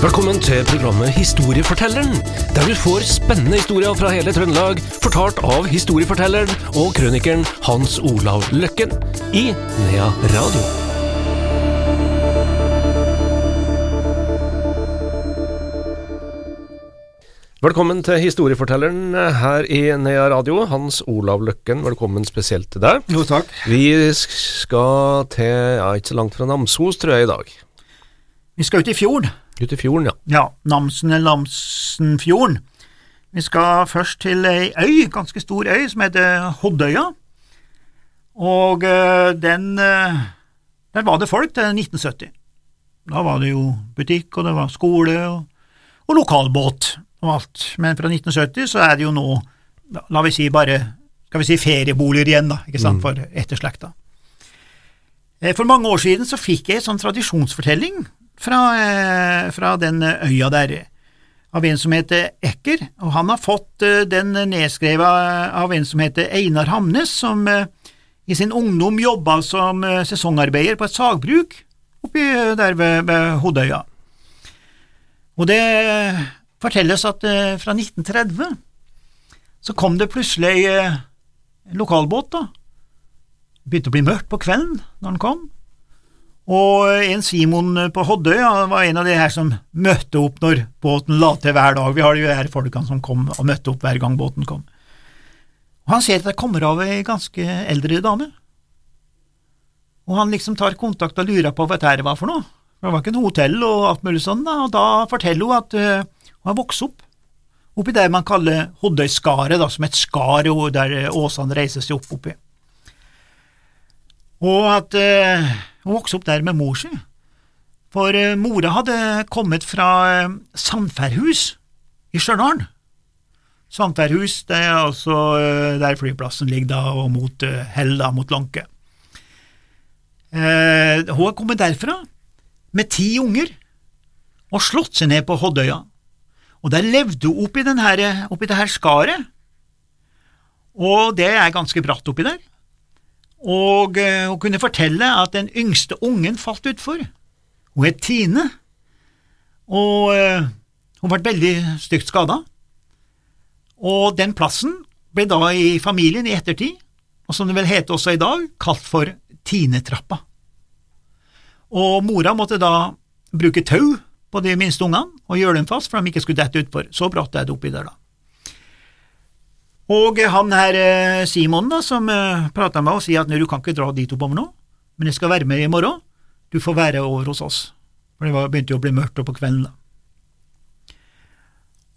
Velkommen til programmet Historiefortelleren, der du får spennende historier fra hele Trøndelag, fortalt av historiefortelleren og krønikeren Hans Olav Løkken i Nea Radio. Velkommen til Historiefortelleren her i Nea Radio. Hans Olav Løkken, velkommen spesielt til deg. Jo, takk. Vi skal til, ja, ikke så langt fra Namsos, tror jeg, i dag. Vi skal ut i fjorden. Ut i fjorden, ja. Ja, Namsen eller Namsenfjorden. Vi skal først til ei øy, ganske stor øy, som heter Hoddøya. Og eh, den eh, Der var det folk til 1970. Da var det jo butikk, og det var skole, og, og lokalbåt og alt. Men fra 1970 så er det jo nå, la, vi si bare, skal vi si ferieboliger igjen, da, ikke sant, for etterslekta. Eh, For mange år siden så fikk jeg en sånn tradisjonsfortelling fra, eh, fra den øya der, av en som heter Ekker, og han har fått eh, den nedskrevet av en som heter Einar Hamnes, som eh, i sin ungdom jobba som sesongarbeider på et sagbruk oppi der ved, ved Hodøya. Og det fortelles at fra 1930 så kom det plutselig lokalbåt, da. Begynte å bli mørkt på kvelden når den kom, og en Simon på Hoddøy han var en av de her som møtte opp når båten la til hver dag. Vi har jo her folkene som kom og møtte opp hver gang båten kom. Og Han ser at det kommer av ei ganske eldre dame, og han liksom tar kontakt og lurer på hva dette var for noe. Det var ikke noe hotell og alt mulig sånn, da, og da forteller hun at eh, hun har vokst opp oppi der man kaller Hoddøyskaret, som et skar der eh, åsene reiser seg opp oppi. Og at eh, hun vokste opp der med mor si. For eh, mora hadde kommet fra eh, Sandfærhus i Stjørdal. Sandfærhus det er altså eh, der flyplassen ligger da, og mot Hell, da, mot Lanke. Hun har kommet derfra med ti unger og slått seg ned på Hoddøya. Og der levde hun oppi, denne, oppi det her skaret, og det er ganske bratt oppi der. Og eh, hun kunne fortelle at den yngste ungen falt utfor. Hun het Tine, og eh, hun ble veldig stygt skada. Og den plassen ble da i familien i ettertid, og som det vel heter også i dag, kalt for Tinetrappa. Og mora måtte da bruke tau på de minste ungene og gjøre dem fast for de ikke skulle dette utfor. Så bratt er det oppi der, da. Og han her eh, Simon da, som eh, prata med oss, sier at du kan ikke dra dit oppover nå, men jeg skal være med i morgen, du får være over hos oss. For det begynte jo å bli mørkt på kvelden da.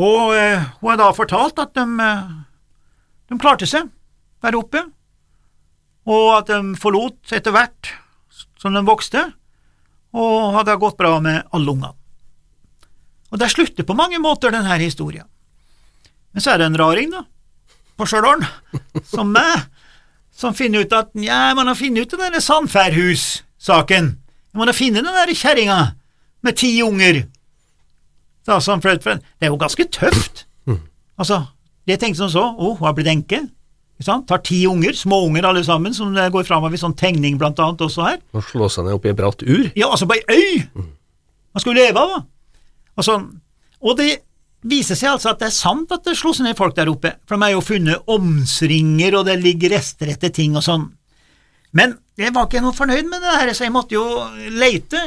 Og eh, hun har da fortalt at de, de klarte seg der oppe, og at de forlot etter hvert som de vokste, og hadde gått bra med alle ungene. Og der slutter på mange måter denne historien. Men så er det en raring, da, på Stjørdal, som meg, som finner ut at ja, man har funnet ut den der Sandfærhus-saken. Man har funnet den der kjerringa med ti unger. Da, som for, for, det er jo ganske tøft. Altså, jeg tenkte som så, å, hun har blitt enke. Tar ti unger, små unger alle sammen, som går framover i sånn tegning blant annet også her. Og slå seg ned oppi ei bratt ur. Ja, altså på ei øy! Man skulle leve av, da. Sånn. og det viser seg altså at det er sant at det slo seg ned folk der oppe, for de har jo funnet omsringer, og det ligger rester etter ting og sånn. Men jeg var ikke noe fornøyd med det her, så jeg måtte jo leite,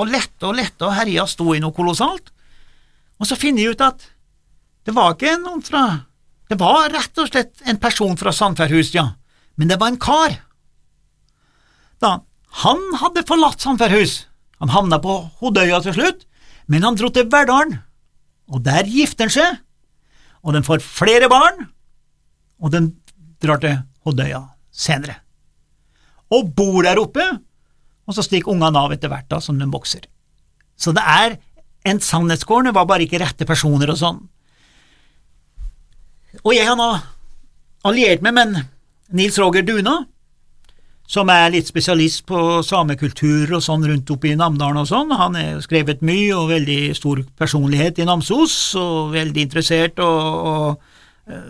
og lette og lette, og herja sto i noe kolossalt. Og så finner jeg ut at det var ikke noen fra Det var rett og slett en person fra Sandfærhus, ja, men det var en kar. Da, han hadde forlatt Sandfærhus. Han havna på Hodøya til slutt, men han dro til Verdalen, og der gifter han seg, og den får flere barn, og den drar til Hodøya senere. Og bor der oppe, og så stikker ungene av etter hvert da, som de vokser. Så det er en sannhetsgård, det var bare ikke rette personer og sånn. Og jeg har nå alliert meg med Nils Roger Duna, som er litt spesialist på samekultur og sånn rundt oppe i Namdalen og sånn. Han har skrevet mye og veldig stor personlighet i Namsos, og veldig interessert, og, og eh,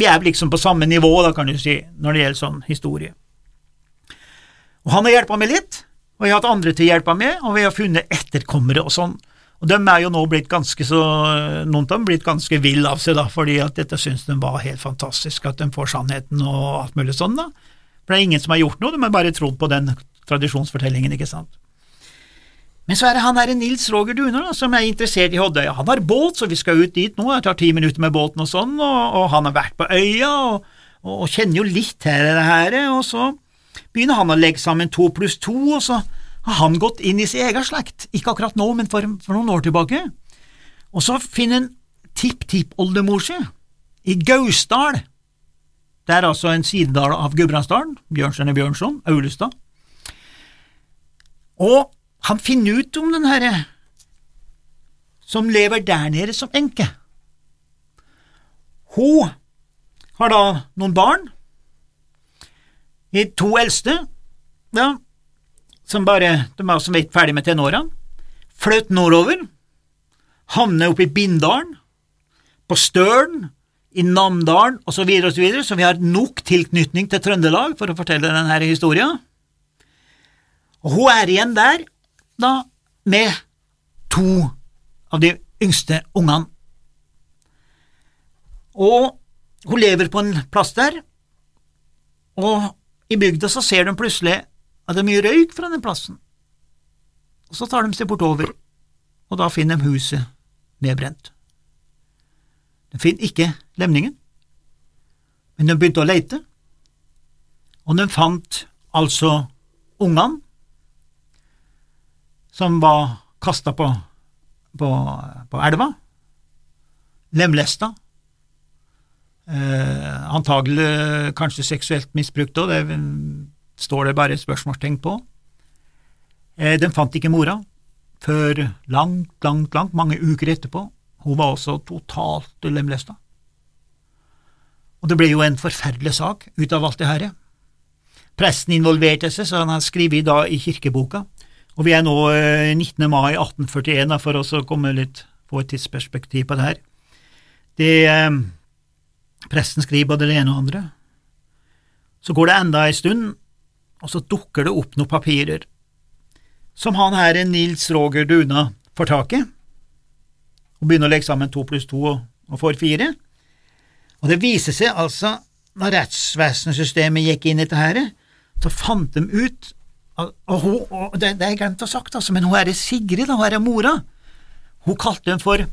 vi er liksom på samme nivå, da, kan du si, når det gjelder sånn historie. Og han har hjulpet meg litt, og jeg har hatt andre til å hjelpe meg, og vi har funnet etterkommere og sånn. Og de er jo nå blitt ganske så, noen av dem blitt ganske ville av seg, da, fordi at dette syns de var helt fantastisk, at de får sannheten og alt mulig sånn, da. For det er ingen som har gjort noe, de har bare trodd på den tradisjonsfortellingen, ikke sant. Men så er det han derre Nils Roger Duner som er interessert i Hoddøya. Han har båt, så vi skal ut dit nå, det tar ti minutter med båten og sånn, og, og han har vært på øya og, og, og kjenner jo litt til det her, og så begynner han å legge sammen to pluss to, og så har han gått inn i sin egen slekt, ikke akkurat nå, men for, for noen år tilbake, og så finner han tipptippoldemor si i Gausdal, det er altså en sidedal av Gudbrandsdalen, Bjørnstjerne Bjørnson, Aulestad, og han finner ut om den herre som lever der nede som enke. Hun har da noen barn, de to eldste, ja, som bare de er som vidt ferdig med tenårene, fløt nordover, havner oppe i Bindalen, på Stølen, i Namdalen osv., og så, så vi har nok tilknytning til Trøndelag for å fortelle denne historien. Og hun er igjen der, da, med to av de yngste ungene. Og hun lever på en plass der, og i bygda så ser de plutselig at det er mye røyk fra den plassen. Og så tar de seg bortover, og da finner de huset nedbrent. De finner ikke lemningen, men de begynte å leite, og de fant altså ungene som var kasta på, på, på, elva, lemlesta, eh, antagelig kanskje seksuelt misbrukt òg, det står det bare spørsmålstegn på. Eh, de fant ikke mora før langt, langt, langt, mange uker etterpå. Hun var også totalt lemlesta. Og det ble jo en forferdelig sak ut av alt det herre. Presten involverte seg, så han har skrevet da i kirkeboka, og vi er nå 19. Eh, mai 1841, da, for å komme litt få et tidsperspektiv på det her. Det, eh, presten skriver både det ene og andre. Så går det enda ei stund, og så dukker det opp noen papirer som han her, Nils Roger Duna, får tak i, og begynner å legge sammen to pluss to og, får fire. Og det viser seg altså, når rettsvesensystemet gikk inn i dette så fant de ut og, hun, og det, det har glemt å ha sagt, altså, men hun er Sigrid, da, hun er mora. Hun kalte dem for,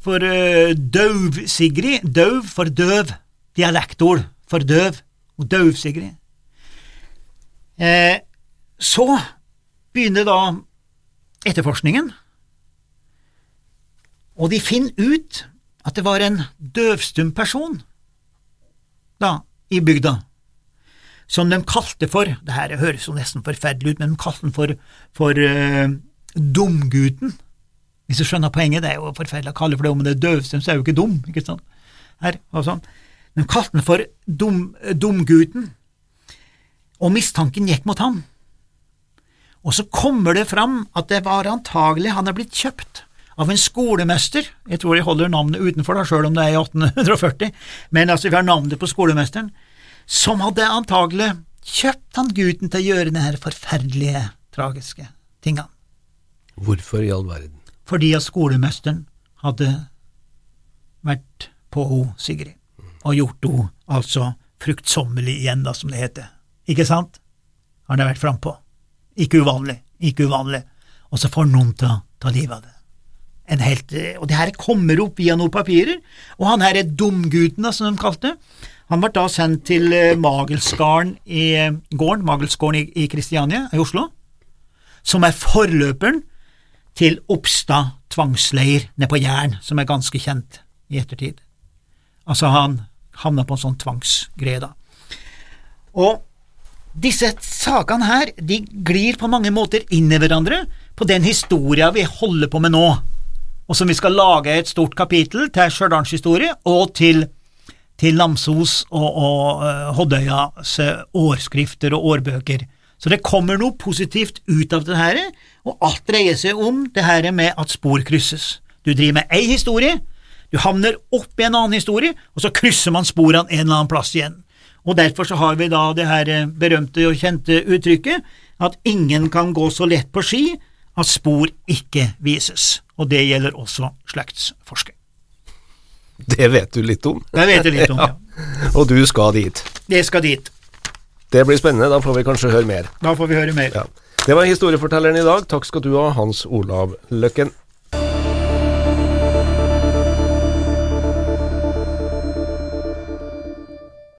for uh, Døv-Sigrid. Døv for døv. Dialektord for døv. Og Døv-Sigrid. Eh, så begynner da etterforskningen, og de finner ut at det var en døvstum person da, i bygda, som de kalte for det her høres jo nesten forferdelig ut, men de kalte den for, for uh, Dumgutten. Hvis du skjønner poenget, det er jo forferdelig å kalle for det, om det er døvstum, så er jo ikke dum, ikke sant? Her, sånn. De kalte den for dum, Dumgutten, og mistanken gikk mot ham. Og så kommer det fram at det var antagelig han er blitt kjøpt av en skolemester, jeg tror jeg holder navnet utenfor da, sjøl om det er i 1840, men altså vi har navnet på skolemesteren, som hadde antagelig kjøpt han gutten til å gjøre denne forferdelige, tragiske tingene. Hvorfor i all verden? Fordi at skolemesteren hadde vært på ho Sigrid, og gjort henne altså fruktsommelig igjen, da, som det heter. Ikke sant? Har det vært frampå. Ikke uvanlig, ikke uvanlig. Og så får noen til å ta livet av det. En helt, og det her kommer opp via noen papirer, og han her er dumgutten, som de kalte han ble da sendt til eh, Magelsgården i eh, gården, Magelsgården i Kristiania i Oslo, som er forløperen til Oppstad tvangsleir nede på Jæren, som er ganske kjent i ettertid. Altså, han havna på en sånn tvangsgreie, da. Og disse sakene her, de glir på mange måter inn i hverandre på den historia vi holder på med nå, og som vi skal lage et stort kapittel til Stjørdals historie og til til Namsos og, og uh, Hoddøyas årskrifter og årbøker. Så det kommer noe positivt ut av det her, og alt dreier seg om det her med at spor krysses. Du driver med ei historie, du havner opp i en annen historie, og så krysser man sporene en eller annen plass igjen. Og Derfor så har vi da det her berømte og kjente uttrykket at ingen kan gå så lett på ski at spor ikke vises, og det gjelder også slektsforskning. Det vet du litt om. Det vet jeg litt om, ja. Og du skal dit. Det skal dit. Det blir spennende, da får vi kanskje høre mer. Da får vi høre mer. Ja. Det var historiefortelleren i dag. Takk skal du ha, Hans Olav Løkken.